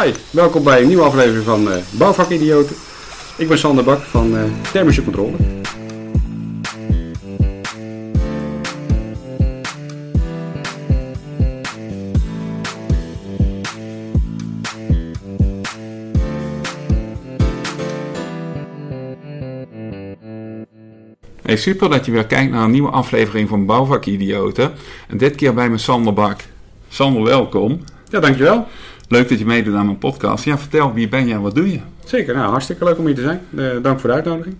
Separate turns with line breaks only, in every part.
Hi, welkom bij een nieuwe aflevering van uh, Bouwvakidioten. Ik ben Sander Bak van uh, Thermische Controle.
Hey, super dat je weer kijkt naar een nieuwe aflevering van Bouwvakidioten. En dit keer bij me Sander Bak. Sander, welkom.
Ja, dankjewel.
Leuk dat je meedoet aan mijn podcast. Ja, vertel, wie ben je en wat doe je?
Zeker, nou, hartstikke leuk om hier te zijn. Uh, dank voor de uitnodiging.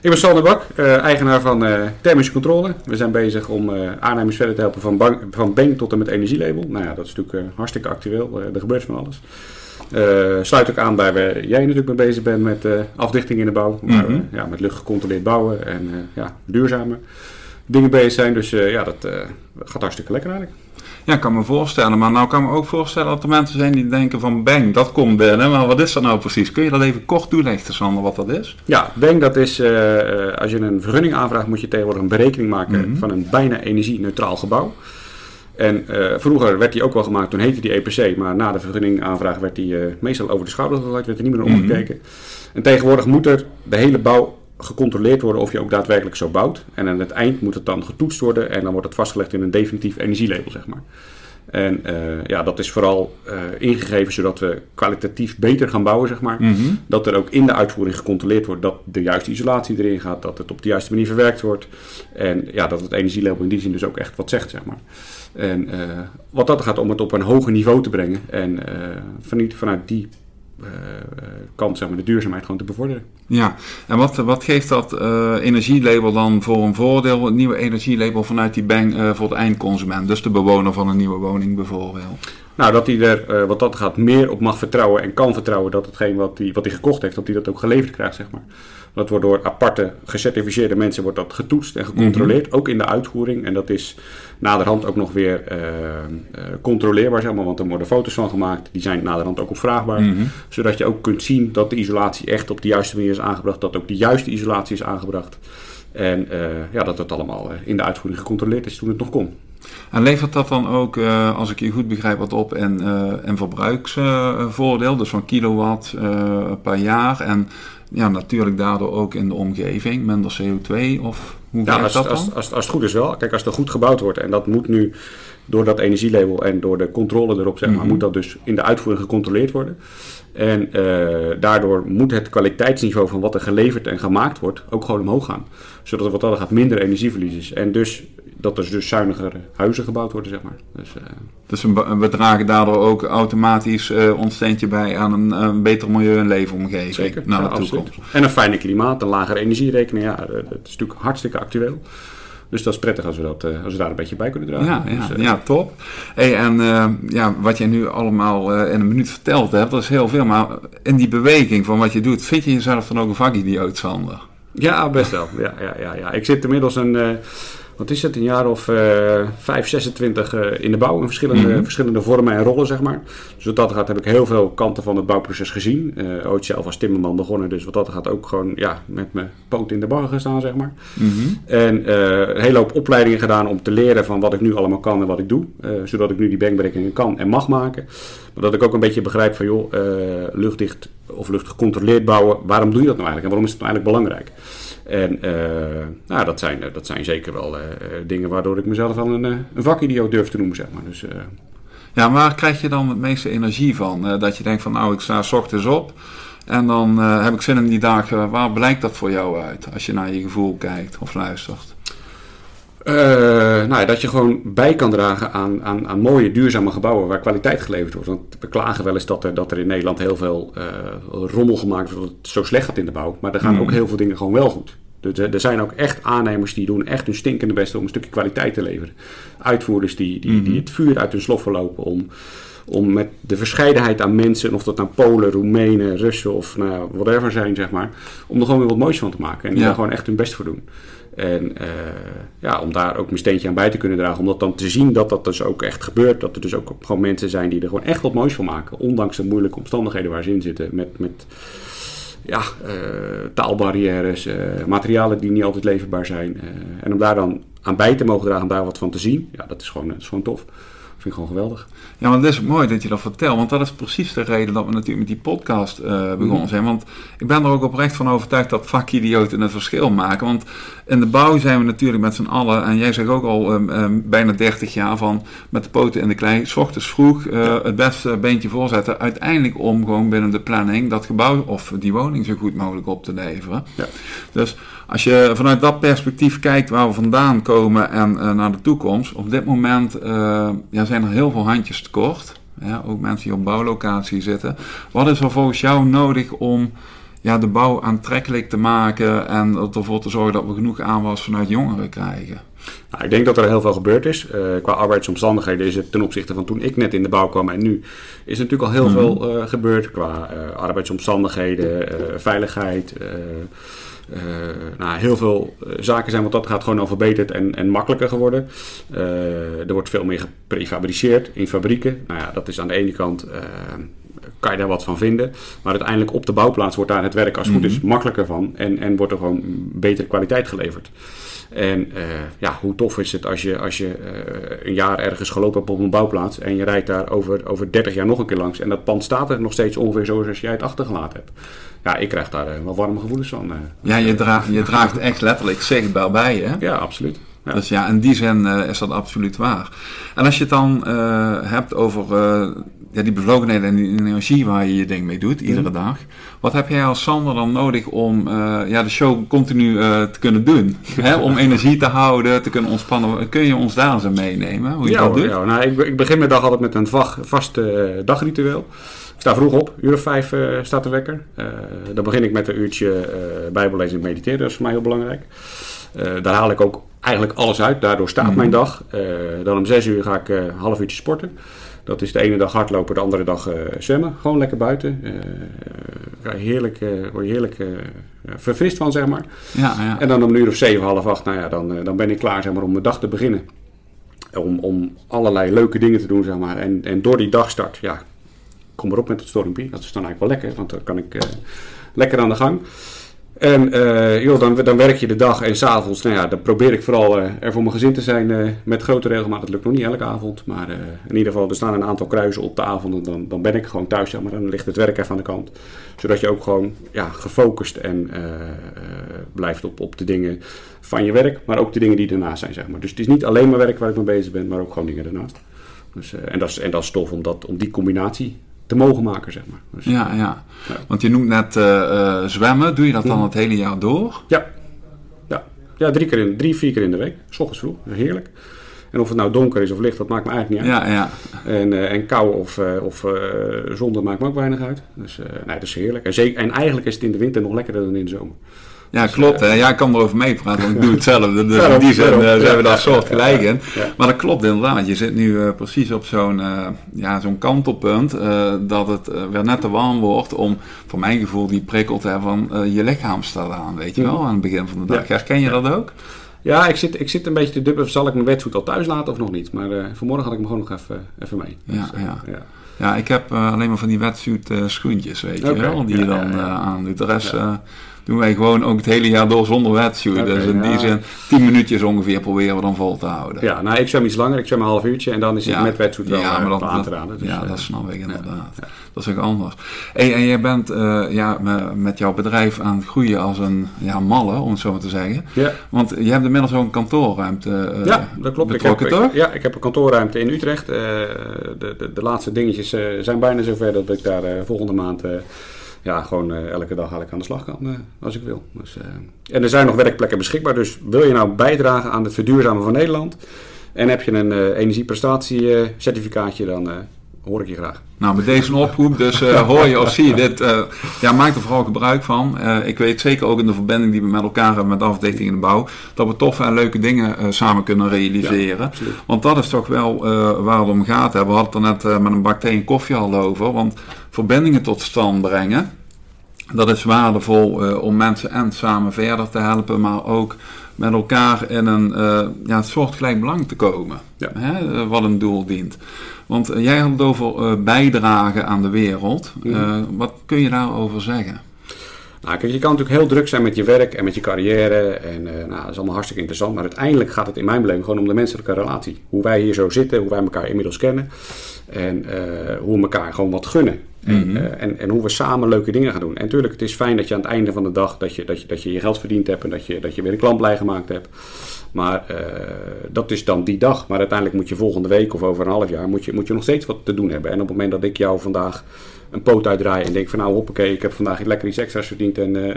Ik ben Sander Bak, uh, eigenaar van uh, Thermische Controle. We zijn bezig om aannemers verder te helpen van, bank, van bank tot en met energielabel. Nou ja, dat is natuurlijk hartstikke actueel. er gebeurt van alles. sluit ook aan bij waar jij natuurlijk mee bezig bent met afdichting in de bouw. We ja, met lucht gecontroleerd bouwen en ja, duurzame dingen bezig zijn. Dus ja, dat gaat hartstikke lekker eigenlijk.
Ja, ik kan me voorstellen. Maar nou kan ik me ook voorstellen dat er mensen zijn die denken van bang, dat komt binnen. Maar wat is dat nou precies? Kun je dat even kort toelichten, Sander, wat dat is?
Ja, bang dat is, uh, als je een vergunning aanvraagt, moet je tegenwoordig een berekening maken mhm. van een bijna energie-neutraal gebouw. En uh, vroeger werd die ook wel gemaakt, toen heette die EPC, maar na de vergunning aanvraag werd die uh, meestal over de schouder gegooid, werd er niet meer naar mhm. omgekeken. En tegenwoordig moet er de hele bouw gecontroleerd worden of je ook daadwerkelijk zo bouwt. En aan het eind moet het dan getoetst worden en dan wordt het vastgelegd in een definitief energielabel, zeg maar. En uh, ja, dat is vooral uh, ingegeven zodat we kwalitatief beter gaan bouwen, zeg maar. Mhm. Dat er ook in de uitvoering gecontroleerd wordt dat de juiste isolatie erin gaat, dat het op de juiste manier verwerkt wordt. En ja, dat het energielabel in die zin dus ook echt wat zegt, zeg maar. En uh, wat dat gaat om het op een hoger niveau te brengen. En vanuit, vanuit die kant zeg maar, de duurzaamheid gewoon te bevorderen.
Ja, en wat, wat geeft dat uh, energielabel dan voor een voordeel, het nieuwe energielabel vanuit die bank uh, voor het eindconsument, dus de bewoner van een nieuwe woning bijvoorbeeld?
Nou, dat hij er, wat dat gaat, meer op mag vertrouwen en kan vertrouwen dat hetgeen wat hij, wat hij gekocht heeft, dat hij dat ook geleverd krijgt, zeg maar. Dat wordt door aparte gecertificeerde mensen wordt dat getoetst en gecontroleerd, mhm. ook in de uitvoering. En dat is naderhand ook nog weer uh, controleerbaar, zeg maar, want er worden foto's van gemaakt. Die zijn naderhand ook opvraagbaar. Mm Zodat je ook kunt zien dat de isolatie echt op de juiste manier is aangebracht. Dat ook de juiste isolatie is aangebracht. En uh, ja, dat het allemaal in de uitvoering gecontroleerd is toen het nog kon.
En levert dat dan ook, uh, als ik je goed begrijp, wat op en, uh, en verbruiksvoordeel, dus van kilowatt per jaar? En ja, natuurlijk daardoor ook in de omgeving, minder CO2 of hoe ja,
als,
dat dan?
Als, als, als, het goed is wel. Kijk, als er goed gebouwd wordt en dat moet nu door dat energielabel en door de controle erop, zeg maar, mhm. moet dat dus in de uitvoering gecontroleerd worden. En uh, daardoor moet het kwaliteitsniveau van wat er geleverd en gemaakt wordt ook gewoon omhoog gaan. Zodat er wat dat gaat minder energieverlies is. En dus dat er dus zuiniger huizen gebouwd worden, zeg maar. Dus, uh,
dus we dragen daardoor ook automatisch uh, ons steentje bij aan een, een beter milieu en leefomgeving.
Zeker, naar ja, de toekomst. En een fijne klimaat, een lagere energierekening. Ja, dat is natuurlijk hartstikke actueel. Dus dat is prettig als we, dat, als we daar een beetje bij kunnen dragen.
Ja, ja, dus, ja top. Hey, en uh, ja, wat je nu allemaal uh, in een minuut verteld hebt, dat is heel veel. Maar in die beweging van wat je doet, vind je jezelf dan ook een vakidioot, Sander?
Ja, best wel. Ja, ja, ja, ja. Ik zit inmiddels een, uh, wat is het, een jaar of uh, 5, 26 uh, in de bouw in verschillende, mm-hmm. verschillende vormen en rollen, zeg maar. Dus wat dat gaat heb ik heel veel kanten van het bouwproces gezien. Uh, ooit zelf als timmerman begonnen, dus wat dat gaat ook gewoon ja, met mijn poot in de bar gestaan, zeg maar. Mm-hmm. En een hele hoop opleidingen gedaan om te leren van wat ik nu allemaal kan en wat ik doe. Zodat ik nu die bankberekeningen kan en mag maken. Maar dat ik ook een beetje begrijp van, joh, luchtdicht of luchtgecontroleerd bouwen, waarom doe je dat nou eigenlijk en waarom is het nou eigenlijk belangrijk? En uh, nou, dat, zijn, dat zijn zeker wel uh, dingen waardoor ik mezelf wel een, een vakidioot durf te noemen, zeg maar. Dus.
Ja, waar krijg je dan het meeste energie van? dat je denkt van, nou, ik sta s ochtends op en dan heb ik zin in die dagen. Waar blijkt dat voor jou uit, als je naar je gevoel kijkt of luistert?
Uh, nou, dat je gewoon bij kan dragen aan, aan, aan, mooie, duurzame gebouwen waar kwaliteit geleverd wordt. Want we klagen wel eens dat er, dat er in Nederland heel veel uh, rommel gemaakt wordt, dat het zo slecht gaat in de bouw. Maar er gaan mm. ook heel veel dingen gewoon wel goed. Dus er zijn ook echt aannemers die doen echt hun stinkende best om een stukje kwaliteit te leveren. Uitvoerders die, die, die mhm. het vuur uit hun slof verlopen om, om met de verscheidenheid aan mensen, of dat nou Polen, Roemenen, Russen of nou, whatever zijn, zeg maar, om er gewoon weer wat moois van te maken. En die daar gewoon echt hun best voor doen. En uh, ja, om daar ook mijn steentje aan bij te kunnen dragen. Om dat dan te zien dat dat dus ook echt gebeurt. Dat er dus ook gewoon mensen zijn die er gewoon echt wat moois van maken. Ondanks de moeilijke omstandigheden waar ze in zitten. Met, met ja, uh, taalbarrières, uh, materialen die niet altijd leverbaar zijn. en om daar dan aan bij te mogen dragen, om daar wat van te zien. Ja, dat is gewoon, dat is gewoon tof. Vind ik gewoon geweldig.
Ja, maar het is mooi dat je dat vertelt, want dat is precies de reden dat we natuurlijk met die podcast uh, begonnen mhm. zijn. Want ik ben er ook oprecht van overtuigd dat vakidioten het verschil maken. Want in de bouw zijn we natuurlijk met z'n allen, en jij zegt ook al um, um, bijna 30 jaar van met de poten in de klei, s ochtends vroeg uh, het beste beentje voorzetten, uiteindelijk om gewoon binnen de planning dat gebouw of die woning zo goed mogelijk op te leveren. Ja. Dus als je vanuit dat perspectief kijkt waar we vandaan komen en uh, naar de toekomst, op dit moment uh, ja, zijn er heel veel handjes tekort. Ja, ook mensen die op bouwlocatie zitten. Wat is er volgens jou nodig om ja, de bouw aantrekkelijk te maken en ervoor te zorgen dat we genoeg aanwas vanuit jongeren krijgen?
Nou, ik denk dat er heel veel gebeurd is. Uh, qua arbeidsomstandigheden is het ten opzichte van toen ik net in de bouw kwam en nu is er natuurlijk al heel mm -hmm. veel uh, gebeurd qua uh, arbeidsomstandigheden, veiligheid. Uh, nou, heel veel eh, zaken zijn wat dat gaat gewoon al verbeterd en, en makkelijker geworden. Uh, er wordt veel meer geprefabriceerd in fabrieken. Nou ja, dat is aan de ene kant kan je daar wat van vinden. Maar uiteindelijk op de bouwplaats wordt daar het werk als het goed is mhm. makkelijker van. En, en wordt er gewoon betere kwaliteit geleverd. En uh, ja, hoe tof is het als je, als je uh, een jaar ergens gelopen hebt op een bouwplaats en je rijdt daar over, over 30 jaar nog een keer langs en dat pand staat er nog steeds ongeveer zoals jij het achtergelaten hebt. Ja, ik krijg daar uh, wel warme gevoelens van.
ja, je, draagt je draagt echt letterlijk zichtbaar bij, hè?
Ja, absoluut. Ja.
Dus ja, in die zin is dat absoluut waar. En als je het dan hebt over ja, die bevlogenheid en die energie waar je je ding mee doet, iedere mhm. dag. Wat heb jij als Sander dan nodig om uh, ja, de show continu uh, te kunnen doen? Hè? Om energie te houden, te kunnen ontspannen. Kun je ons daar eens meenemen? Hoe je
ja,
dat doet?
Ja, nou, ik, ik, begin mijn dag altijd met een vast, vast uh, dagritueel. Ik sta vroeg op, uur of vijf staat de wekker. dan begin ik met een uurtje bijbellezen en mediteren, dat is voor mij heel belangrijk. daar haal ik ook eigenlijk alles uit, daardoor staat mm mijn dag. dan om zes uur ga ik een half uurtje sporten. Dat is de ene dag hardlopen, de andere dag uh, zwemmen. Gewoon lekker buiten. Uh, heerlijk, uh, word je heerlijk verfrist van, zeg maar. Ja, ja. En dan om een uur of zeven, half acht, nou ja, dan, dan ben ik klaar zeg maar, om mijn dag te beginnen. Om, om allerlei leuke dingen te doen, zeg maar. En, en door die dagstart, ja, kom erop met het stormpje. Dat is dan eigenlijk wel lekker, want dan kan ik lekker aan de gang. En uh, joh, dan, dan werk je de dag en s'avonds, nou ja, dan probeer ik vooral uh, er voor mijn gezin te zijn uh, met grote regelmaat. Dat lukt nog niet elke avond, maar in ieder geval, er staan een aantal kruisen op de avond en dan, dan ben ik gewoon thuis, maar. Dan ligt het werk even aan de kant. Zodat je ook gewoon ja, gefocust en blijft op, op de dingen van je werk, maar ook de dingen die ernaast zijn, zeg maar. Dus het is niet alleen maar werk waar ik mee bezig ben, maar ook gewoon dingen ernaast. Dus, en, dat is, en dat is tof om, dat, om die combinatie te mogen maken, zeg maar.
Dus, ja, ja, want je noemt net uh, uh, zwemmen. Doe je dat dan het hele jaar door?
Ja, ja. ja drie, keer in, drie, vier keer in de week. S ochtends vroeg, heerlijk. En of het nou donker is of licht, dat maakt me eigenlijk niet uit. Ja, ja. En, uh, en kou of, of zon, dat maakt me ook weinig uit. Dus nee, dat is heerlijk. En, zeker, en eigenlijk is het in de winter nog lekkerder dan in de zomer.
Ja, dus, klopt. Hè. Ja, ik kan erover meepraten, want ik doe hetzelfde. Dus in die zin uh, zijn we daar soort gelijk in. Maar dat klopt inderdaad. Je zit nu uh, precies op zo'n ja, zo'n kantelpunt dat het weer net te warm wordt om, voor mijn gevoel, die prikkel te hebben van je lichaam staat aan, weet je wel, aan het begin van de dag. Herken je dat ook?
Ja, ik zit, ik zit een beetje te dubbelen. Zal ik mijn wetsuit al thuis laten of nog niet? Maar vanmorgen had ik hem gewoon nog even, even mee.
Dus, ja, ja. ja. Ja, ik heb alleen maar van die wetsuit schoentjes, weet je wel, die je dan ja, aandoet. De rest doen wij gewoon ook het hele jaar door zonder wetsuit. Okay, dus in die zin, 10 minuutjes ongeveer proberen we dan vol te houden.
Ja, nou ik zwem iets langer, ik zwem een half uurtje en dan is het met wetsuit wel ja, maar dat, aan te raden.
Dus, ja, dat snap ik inderdaad. Dat is ook anders. Hey, en jij bent uh, ja, met jouw bedrijf aan het groeien als een ja, malle, om het zo maar te zeggen. Ja. Want je hebt inmiddels ook een kantoorruimte uh,
Ja, dat klopt. Ik heb, ik, ja, ik heb een kantoorruimte in Utrecht. De, de, de, laatste dingetjes zijn bijna zover dat ik daar volgende maand ja, gewoon uh, elke dag eigenlijk aan de slag kan uh, als ik wil. Dus, uh, en er zijn nog werkplekken beschikbaar. Dus wil je nou bijdragen aan het verduurzamen van Nederland en heb je een energieprestatiecertificaatje, dan hoor ik je graag.
Nou, met deze oproep, dus hoor je of zie je dit, ja, maak er vooral gebruik van. ik weet zeker ook in de verbinding die we met elkaar hebben met de afdeling in de bouw, dat we toffe en leuke dingen samen kunnen realiseren. Ja, want dat is toch wel waar het om gaat. Hè. We hadden het er net met een bak thee en koffie al over, want verbindingen tot stand brengen. Dat is waardevol om mensen en samen verder te helpen, maar ook met elkaar in een uh, ja, soortgelijk belang te komen. Ja. Hè, uh, wat een doel dient. Want jij had het over bijdragen aan de wereld. Mhm. wat kun je daarover zeggen?
Nou, kijk, je kan natuurlijk heel druk zijn met je werk en met je carrière. En uh, nou, dat is allemaal hartstikke interessant. Maar uiteindelijk gaat het in mijn beleving gewoon om de menselijke relatie. Hoe wij hier zo zitten, hoe wij elkaar inmiddels kennen. En uh, hoe we elkaar gewoon wat gunnen. En, uh, en, en, hoe we samen leuke dingen gaan doen. En natuurlijk, het is fijn dat je aan het einde van de dag dat je dat je, dat je, je geld verdiend hebt en dat je, dat je weer een klant blij gemaakt hebt. Maar uh, dat is dan die dag. Maar uiteindelijk moet je volgende week of over een half jaar moet je, moet je nog steeds wat te doen hebben. En op het moment dat ik jou vandaag een poot uitdraai en denk van nou hoppakee, ik heb vandaag lekker iets extra's verdiend en uh,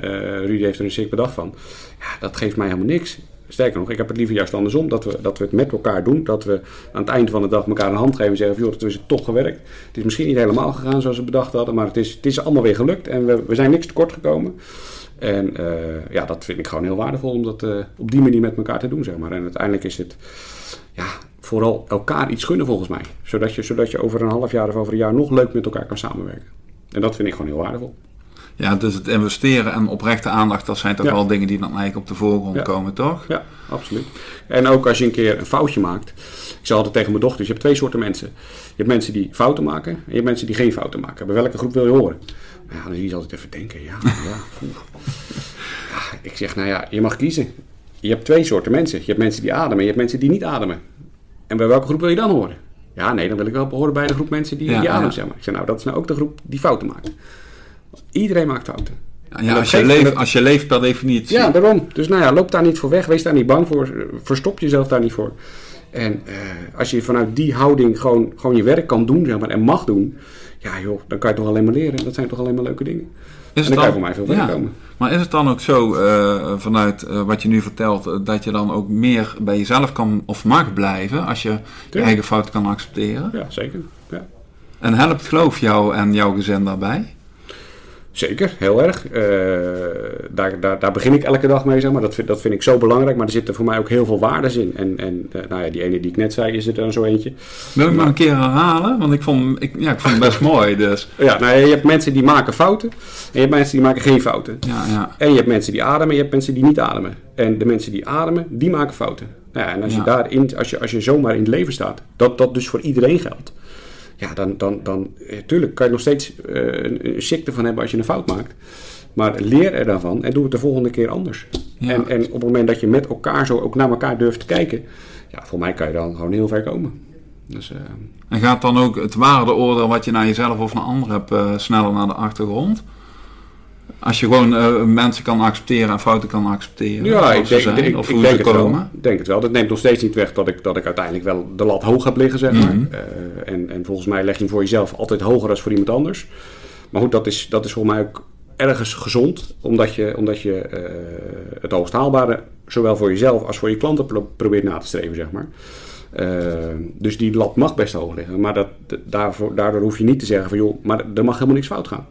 Rudy heeft er een sick bedag van. Ja, dat geeft mij helemaal niks. Sterker nog, ik heb het liever juist andersom. Dat we, dat we het met elkaar doen. Dat we aan het einde van de dag elkaar een hand geven en zeggen: joh, het is toch gewerkt. Het is misschien niet helemaal gegaan zoals we bedacht hadden. Maar het is, het is allemaal weer gelukt. En we, we zijn niks tekort gekomen. En uh, ja, dat vind ik gewoon heel waardevol om dat uh, op die manier met elkaar te doen, zeg maar. En uiteindelijk is het ja, vooral elkaar iets gunnen volgens mij. Zodat je, zodat je over een half jaar of over een jaar nog leuk met elkaar kan samenwerken. En dat vind ik gewoon heel waardevol.
Ja, dus het investeren en oprechte aandacht, dat zijn toch ja. wel dingen die dan eigenlijk op de voorgrond
ja.
komen, toch?
Ja, absoluut. En ook als je een keer een foutje maakt. Ik zei altijd tegen mijn dochters, je hebt twee soorten mensen. Je hebt mensen die fouten maken en je hebt mensen die geen fouten maken. Bij welke groep wil je horen? Nou ja, dan zie je altijd even denken, ja, ja, ja. Ik zeg, nou ja, je mag kiezen. Je hebt twee soorten mensen. Je hebt mensen die ademen en je hebt mensen die niet ademen. En bij welke groep wil je dan horen? Ja, nee, dan wil ik wel horen bij de groep mensen die,
Ja,
die ademen, zeg maar. Ik zeg, nou, dat is nou ook de groep die fouten maakt. Iedereen maakt fouten.
Ja, ja, als, je leeft, als je leeft per definitie.
Ja, daarom. Dus nou ja, loop daar niet voor weg. Wees daar niet bang voor. Verstop jezelf daar niet voor. En eh, als je vanuit die houding gewoon, gewoon je werk kan doen zeg maar, en mag doen. Ja joh, dan kan je toch alleen maar leren. Dat zijn toch alleen maar leuke dingen.
Is
en dan kan je voor mij veel verder komen.
Maar is het dan ook zo, eh, vanuit eh, wat je nu vertelt, dat je dan ook meer bij jezelf kan of mag blijven als je je eigen fouten kan accepteren?
Ja, zeker. Ja.
En helpt geloof jou en jouw gezin daarbij?
Zeker, heel erg. Eh, daar, daar, daar begin ik elke dag mee, zeg maar. Dat vind, dat vind ik zo belangrijk. Maar er zitten voor mij ook heel veel waardes in. En, en eh, nou ja, die ene die ik net zei, is er dan zo eentje.
Wil ik nog een keer herhalen? Want ik vond, ik, ja, ik vond het best mooi. Dus
Ja, nou, je hebt mensen die maken fouten. En je hebt mensen die maken geen fouten.
ja, ja.
En je hebt mensen die ademen en je hebt mensen die niet ademen. En de mensen die ademen, die maken fouten. Nou ja, en als je
Ja.
daarin, als je, als je zomaar in het leven staat, dat dat dus voor iedereen geldt. Ja, dan, dan, dan eh, tuurlijk kan je nog steeds eh, een, een ziekte van hebben als je een fout maakt. Maar leer er dan van en doe het de volgende keer anders.
Ja.
En, en op het moment dat je met elkaar zo ook naar elkaar durft te kijken, ja, voor mij kan je dan gewoon heel ver komen. Dus, eh,
En gaat dan ook het waardeoordeel wat je naar jezelf of naar anderen hebt sneller naar de achtergrond? Als je gewoon eh, mensen kan accepteren en fouten kan accepteren.
Ja, ik denk,
zijn,
ik, ik
of
denk
ze
het wel. Ik denk het wel. Dat neemt nog steeds niet weg dat ik, dat ik uiteindelijk wel de lat hoog heb liggen, zeg maar.
Mhm.
Eh, en, en volgens mij leg je hem voor jezelf altijd hoger dan voor iemand anders. Maar goed, dat is, dat is volgens mij ook ergens gezond. Omdat je, omdat je eh, het hoogst haalbare, zowel voor jezelf als voor je klanten, pro- probeert na te streven, zeg maar. Dus die lat mag best hoog liggen. Maar dat, daarvoor, daardoor hoef je niet te zeggen van joh, maar er mag helemaal niks fout gaan.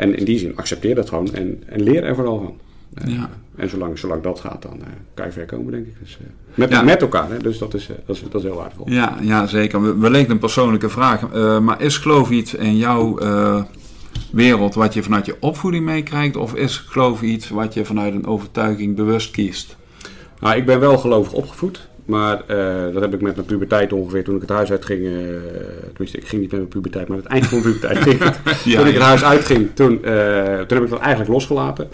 En in die zin accepteer dat gewoon en, en leer er vooral van. Eh,
Ja.
En zolang, zolang dat gaat, dan eh, kan je ver komen, denk ik. Dus, eh, met,
Ja.
met elkaar, hè? dus dat is, dat, is, dat is heel waardevol.
Ja, ja zeker. We- Wellicht een persoonlijke vraag. maar is geloof iets in jouw wereld wat je vanuit je opvoeding meekrijgt? Of is geloof iets wat je vanuit een overtuiging bewust kiest?
Nou, ik ben wel gelovig opgevoed. Maar eh, dat heb ik met mijn puberteit ongeveer toen ik het huis uitging. eh tenminste, ik ging niet met mijn puberteit, maar het eind van mijn puberteit ging het.
Ja,
toen ik het huis uitging, toen, eh, toen heb ik dat eigenlijk losgelaten.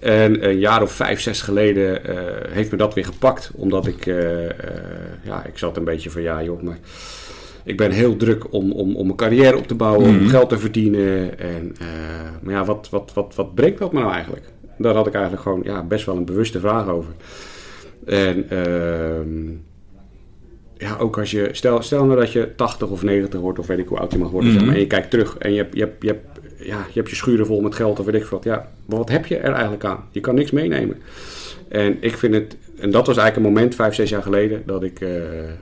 En een jaar of vijf, zes geleden heeft me dat weer gepakt. Omdat ik, ja, ik zat een beetje van, ja joh, maar ik ben heel druk om, om, om mijn carrière op te bouwen,
Mhm.
om geld te verdienen. En, maar ja, wat, wat, wat, wat brengt dat me nou eigenlijk? Daar had ik eigenlijk gewoon ja, best wel een bewuste vraag over. En ehm, ja, ook als je, stel, stel nou dat je 80 of 90 wordt, of weet ik hoe oud je mag worden, zeg maar,
Mhm.
en je kijkt terug en je hebt, je, hebt, je, hebt, ja, je hebt je schuren vol met geld of weet ik wat. Ja, maar wat heb je er eigenlijk aan? Je kan niks meenemen. En ik vind het, en dat was eigenlijk een moment, vijf, zes jaar geleden, dat ik eh,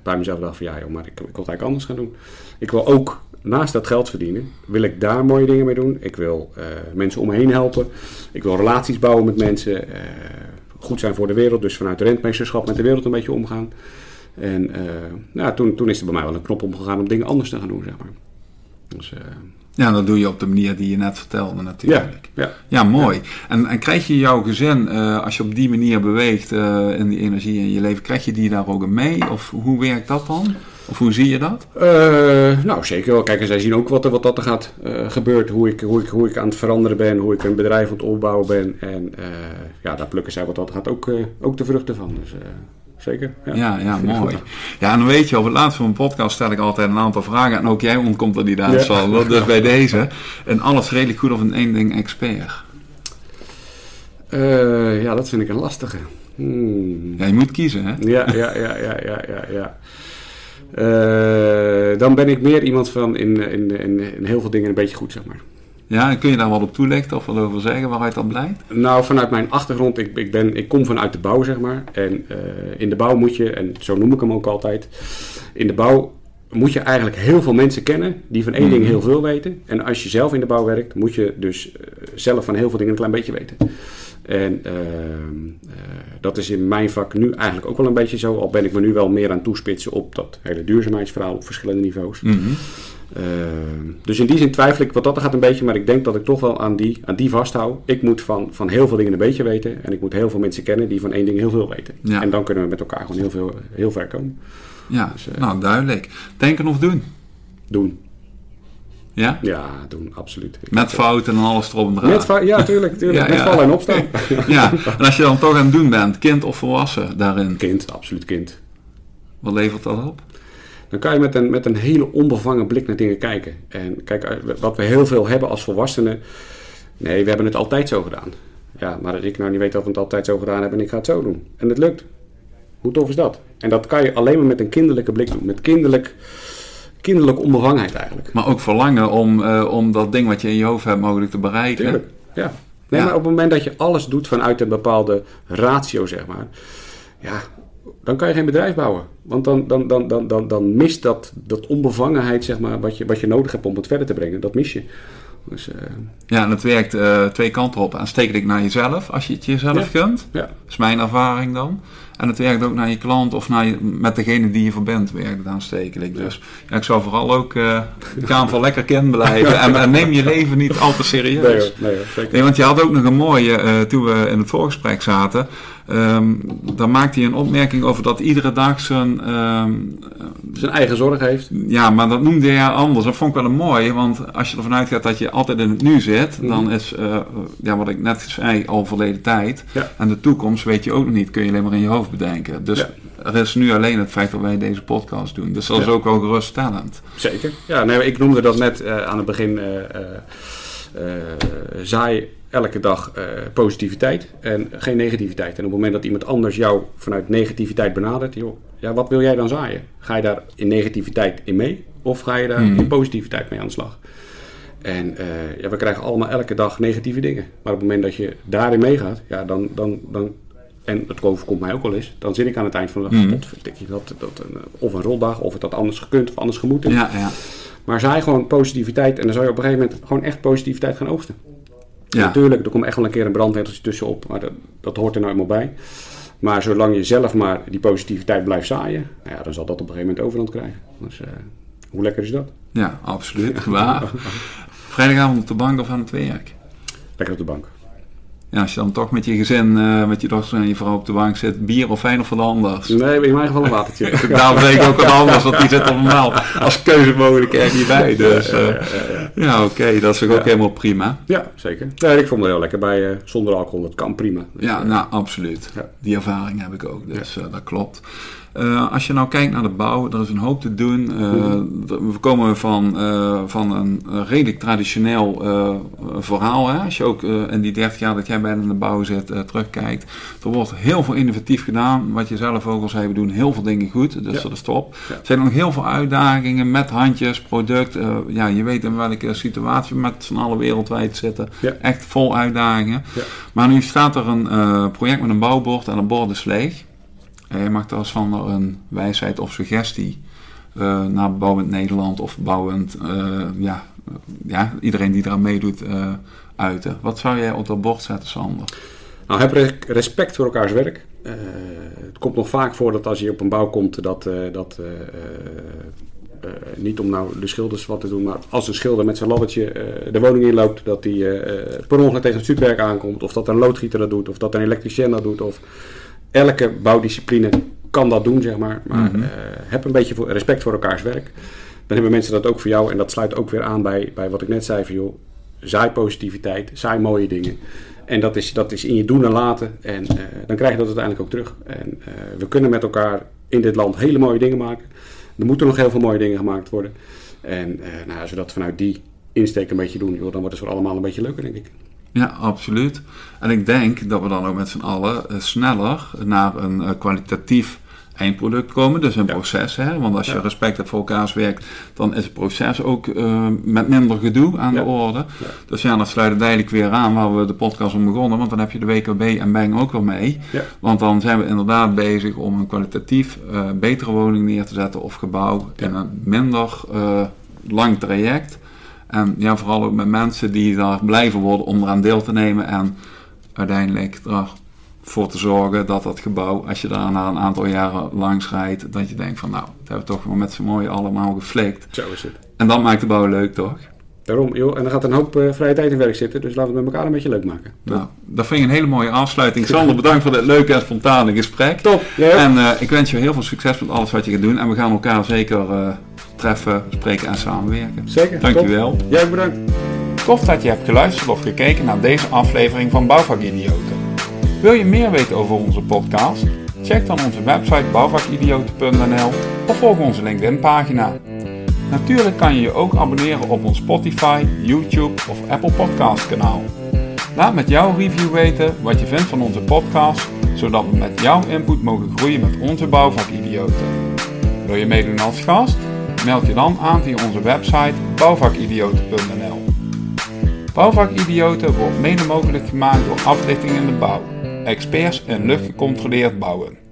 bij mezelf dacht van ja joh, maar ik, ik wil het eigenlijk anders gaan doen. Ik wil ook naast dat geld verdienen, wil ik daar mooie dingen mee doen. Ik wil eh, mensen om me heen helpen. Ik wil relaties bouwen met mensen. eh, goed zijn voor de wereld, dus vanuit de rentmeesterschap met de wereld een beetje omgaan. En nou, toen, toen is er bij mij wel een knop omgegaan om dingen anders te gaan doen, zeg maar. Dus, eh,
Ja, dat doe je op de manier die je net vertelde natuurlijk.
ja.
Ja, mooi. En, en krijg je jouw gezin, eh, als je op die manier beweegt in die energie in je leven, krijg je die daar ook mee? Of hoe werkt dat dan? Of hoe zie je dat?
Uh, nou, zeker wel. Kijk, en zij zien ook wat er, wat dat er gaat uh, gebeurt. Hoe ik, hoe, ik, hoe ik aan het veranderen ben. Hoe ik een bedrijf aan het opbouwen ben. En uh, ja, daar plukken zij wat dat gaat ook, ook de vruchten van. Dus zeker.
Ja, ja, ja mooi. Ja, en dan weet je, op het laatste van mijn podcast stel ik altijd een aantal vragen. En ook jij ontkomt er niet aan, ja. Dus bij deze. En alles redelijk goed of een één ding expert?
ja, dat vind ik een lastige.
Hmm. Ja, je moet kiezen, hè?
Ja, ja, ja, ja, ja, ja. ja. Uh, dan ben ik meer iemand van in, in, in, in, heel veel dingen een beetje goed, zeg maar.
Ja, en kun je daar wat op toelichten of wat over zeggen waaruit dat blijkt?
Nou, vanuit mijn achtergrond, ik, ik, ben, ik kom vanuit de bouw, zeg maar. En uh, in de bouw moet je, en zo noem ik hem ook altijd, in de bouw moet je eigenlijk heel veel mensen kennen die van één ding mhm. heel veel weten. En als je zelf in de bouw werkt, moet je dus uh, zelf van heel veel dingen een klein beetje weten. En uh, dat is in mijn vak nu eigenlijk ook wel een beetje zo. Al ben ik me nu wel meer aan toespitsen op dat hele duurzaamheidsverhaal op verschillende niveaus. Mm -hmm. uh, dus in die zin twijfel ik wat dat gaat een beetje. Maar ik denk dat ik toch wel aan die, aan die vasthoud. Ik moet van, van heel veel dingen een beetje weten. En ik moet heel veel mensen kennen die van één ding heel veel weten. Ja. En dan kunnen we met elkaar gewoon heel, veel, heel ver komen.
Ja, dus, uh, nou duidelijk. Denken of doen?
Doen.
Ja?
Ja, doen, absoluut.
met fouten en alles erop en eraan.
Met ja, tuurlijk. tuurlijk. met vallen en opstaan.
ja, en als je dan toch aan het doen bent, kind of volwassen daarin?
Kind, absoluut kind.
Wat levert dat op?
Dan kan je met een, met een hele onbevangen blik naar dingen kijken. En kijk, eh, wat we heel veel hebben als volwassenen... Nee, we hebben het altijd zo gedaan. Ja, maar dat ik nou niet weet dat we het altijd zo gedaan hebben en ik ga het zo doen. En het lukt. Hoe tof is dat? En dat kan je alleen maar met een kinderlijke blik doen. Met kinderlijk kinderlijke onbevangenheid eigenlijk.
Maar ook verlangen om, uh, om dat ding wat je in je hoofd hebt mogelijk te bereiken.
Tuurlijk, ja. Nee, maar op het moment dat je alles doet vanuit een bepaalde ratio, zeg maar, ja, dan kan je geen bedrijf bouwen. Want dan, dan, dan, dan, dan, dan mist dat, dat onbevangenheid, zeg maar, wat je, wat je nodig hebt om het verder te brengen. Dat mis je. Dus, uh...
Ja, en het werkt uh, twee kanten op. Aanstekelijk naar jezelf, als je het jezelf ja. gunt. Ja. Dat is mijn ervaring dan. En het werkt ook naar je klant of naar je, met degene die je verbindt, werkt het aanstekelijk. Dus ja, ik zou vooral ook uh, gaan van lekker kind blijven. En, en, neem je leven niet al te serieus. Nee, nee, zeker. nee want je had ook nog een mooie, uh, toen we in het voorgesprek zaten. Um, dan maakte hij een opmerking over dat iedere dag zijn... Um,
zijn eigen zorg heeft.
Ja, maar dat noemde hij anders. Dat vond ik wel een mooie, want als je ervan uitgaat dat je altijd in het nu zit, mm. dan is, uh, ja, wat ik net zei, al verleden tijd. Ja. En de toekomst weet je ook nog niet, kun je alleen maar in je hoofd bedenken. Dus ja. er is nu alleen het feit dat wij deze podcast doen. Dus dat is ook wel geruststellend.
Zeker. Ja, nee, ik noemde dat net uh, aan het begin... zaai elke dag positiviteit en geen negativiteit. En op het moment dat iemand anders jou vanuit negativiteit benadert, joh, ja, wat wil jij dan zaaien? Ga je daar in negativiteit in mee of ga je daar mm. in positiviteit mee aan de slag? En uh, ja, we krijgen allemaal elke dag negatieve dingen. Maar op het moment dat je daarin meegaat, ja, dan, dan, dan en het overkomt mij ook wel eens, dan zit ik aan het eind van de dag, mm. dat, dat een, of een roldag, of het had anders gekund of anders gemoeten.
Ja, ja.
Maar zaai gewoon positiviteit en dan zou je op een gegeven moment gewoon echt positiviteit gaan oogsten. Ja. Natuurlijk, er komt echt wel een keer een brandweteltje tussenop, maar dat, dat hoort er nou eenmaal bij. Maar zolang je zelf maar die positiviteit blijft zaaien, nou ja, dan zal dat op een gegeven moment overhand krijgen. Dus uh, hoe lekker is dat?
Ja, absoluut. Waar? Vrijdagavond op de bank of aan het werk?
Lekker op de bank
ja, als je dan toch met je gezin, uh, met je dochter en je vrouw op de bank zit, bier of fijn of wat anders?
Nee, in mijn geval een watertje.
Daarom denk ik ook wat anders, want die zit normaal als keuzemogelijkheid niet bij. Dus uh, ja, ja, ja, ja oké, dat is ook helemaal prima.
Ja, zeker. Nee, ik vond het heel lekker bij uh, zonder alcohol, dat kan prima.
Dus, ja, nou absoluut. Die ervaring heb ik ook, dus dat klopt. Uh, als je nou kijkt naar de bouw, er is een hoop te doen. Uh, we komen van, uh, van een redelijk traditioneel verhaal. Hè? Als je ook in die 30 jaar dat jij bij de bouw zit terugkijkt. Er wordt heel veel innovatief gedaan. Wat je zelf ook al zei, we doen heel veel dingen goed. Dus ja. dat is top. Ja. Er zijn nog heel veel uitdagingen met handjes, product. ja, je weet in welke situatie we met z'n allen wereldwijd zitten. Ja. Echt vol uitdagingen. Maar nu staat er een project met een bouwbord en een bord is leeg. Je mag er als van een wijsheid of suggestie uh, naar Bouwend Nederland of Bouwend, uh, ja, ja, iedereen die eraan meedoet, uh, uiten. Wat zou jij op dat bord zetten, Sander?
Nou, heb respect voor elkaars werk. het komt nog vaak voor dat als je op een bouw komt, dat, dat niet om nou de schilders wat te doen, maar als een schilder met zijn laddertje de woning inloopt, dat hij per ongeluk tegen het stukwerk aankomt, of dat een loodgieter dat doet, of dat een elektricien dat doet, of elke bouwdiscipline kan dat doen, zeg maar. Maar mm heb een beetje respect voor elkaars werk. Dan hebben mensen dat ook voor jou. En dat sluit ook weer aan bij, bij wat ik net zei van joh, zaai positiviteit, saai mooie dingen. En dat is, dat is in je doen en laten. En dan krijg je dat uiteindelijk ook terug. En we kunnen met elkaar in dit land hele mooie dingen maken. Er moeten nog heel veel mooie dingen gemaakt worden. En nou, als we dat vanuit die insteek een beetje doen, joh, dan wordt het voor allemaal een beetje leuker, denk ik.
Ja, absoluut. En ik denk dat we dan ook met z'n allen uh, sneller naar een uh, kwalitatief eindproduct komen. Dus een proces. Hè? Want als je respect hebt voor elkaars werk, dan is het proces ook uh, met minder gedoe aan de orde. Dus ja, dat sluit uiteindelijk weer aan waar we de podcast om begonnen. Want dan heb je de WKB en Bang ook wel mee. Want dan zijn we inderdaad bezig om een kwalitatief betere woning neer te zetten of gebouw in een minder lang traject. En ja, vooral ook met mensen die daar blijven worden om eraan deel te nemen en uiteindelijk ervoor te zorgen dat dat gebouw, als je daar na een aantal jaren langs rijdt, dat je denkt van nou, dat hebben we toch wel met z'n mooi allemaal geflikt.
Zo is het.
En dat maakt de bouw leuk, toch?
Daarom, joh. En dan gaat een hoop uh, vrije tijd in werk zitten. Dus laten we het met elkaar een beetje leuk maken.
Nou, dat vind ik een hele mooie afsluiting. Sander, bedankt voor dit leuke en spontane gesprek.
Top.
En uh, ik wens je heel veel succes met alles wat je gaat doen. En we gaan elkaar zeker uh, treffen, spreken en samenwerken.
Zeker.
Dankjewel.
Jij bedankt.
Tof dat je hebt geluisterd of gekeken naar deze aflevering van Bouwvakidioten. Wil je meer weten over onze podcast? Check dan onze website bouwvakidioten.nl of volg onze LinkedIn pagina. Natuurlijk kan je je ook abonneren op ons Spotify, YouTube of Apple Podcast kanaal. Laat met jouw review weten wat je vindt van onze podcast, zodat we met jouw input mogen groeien met onze bouwvakidioten. Wil je meedoen als gast? Meld je dan aan via onze website bouwvakidioten.nl. Bouwvakidioten wordt mede mogelijk gemaakt door Aflichting in de Bouw, experts in luchtgecontroleerd bouwen.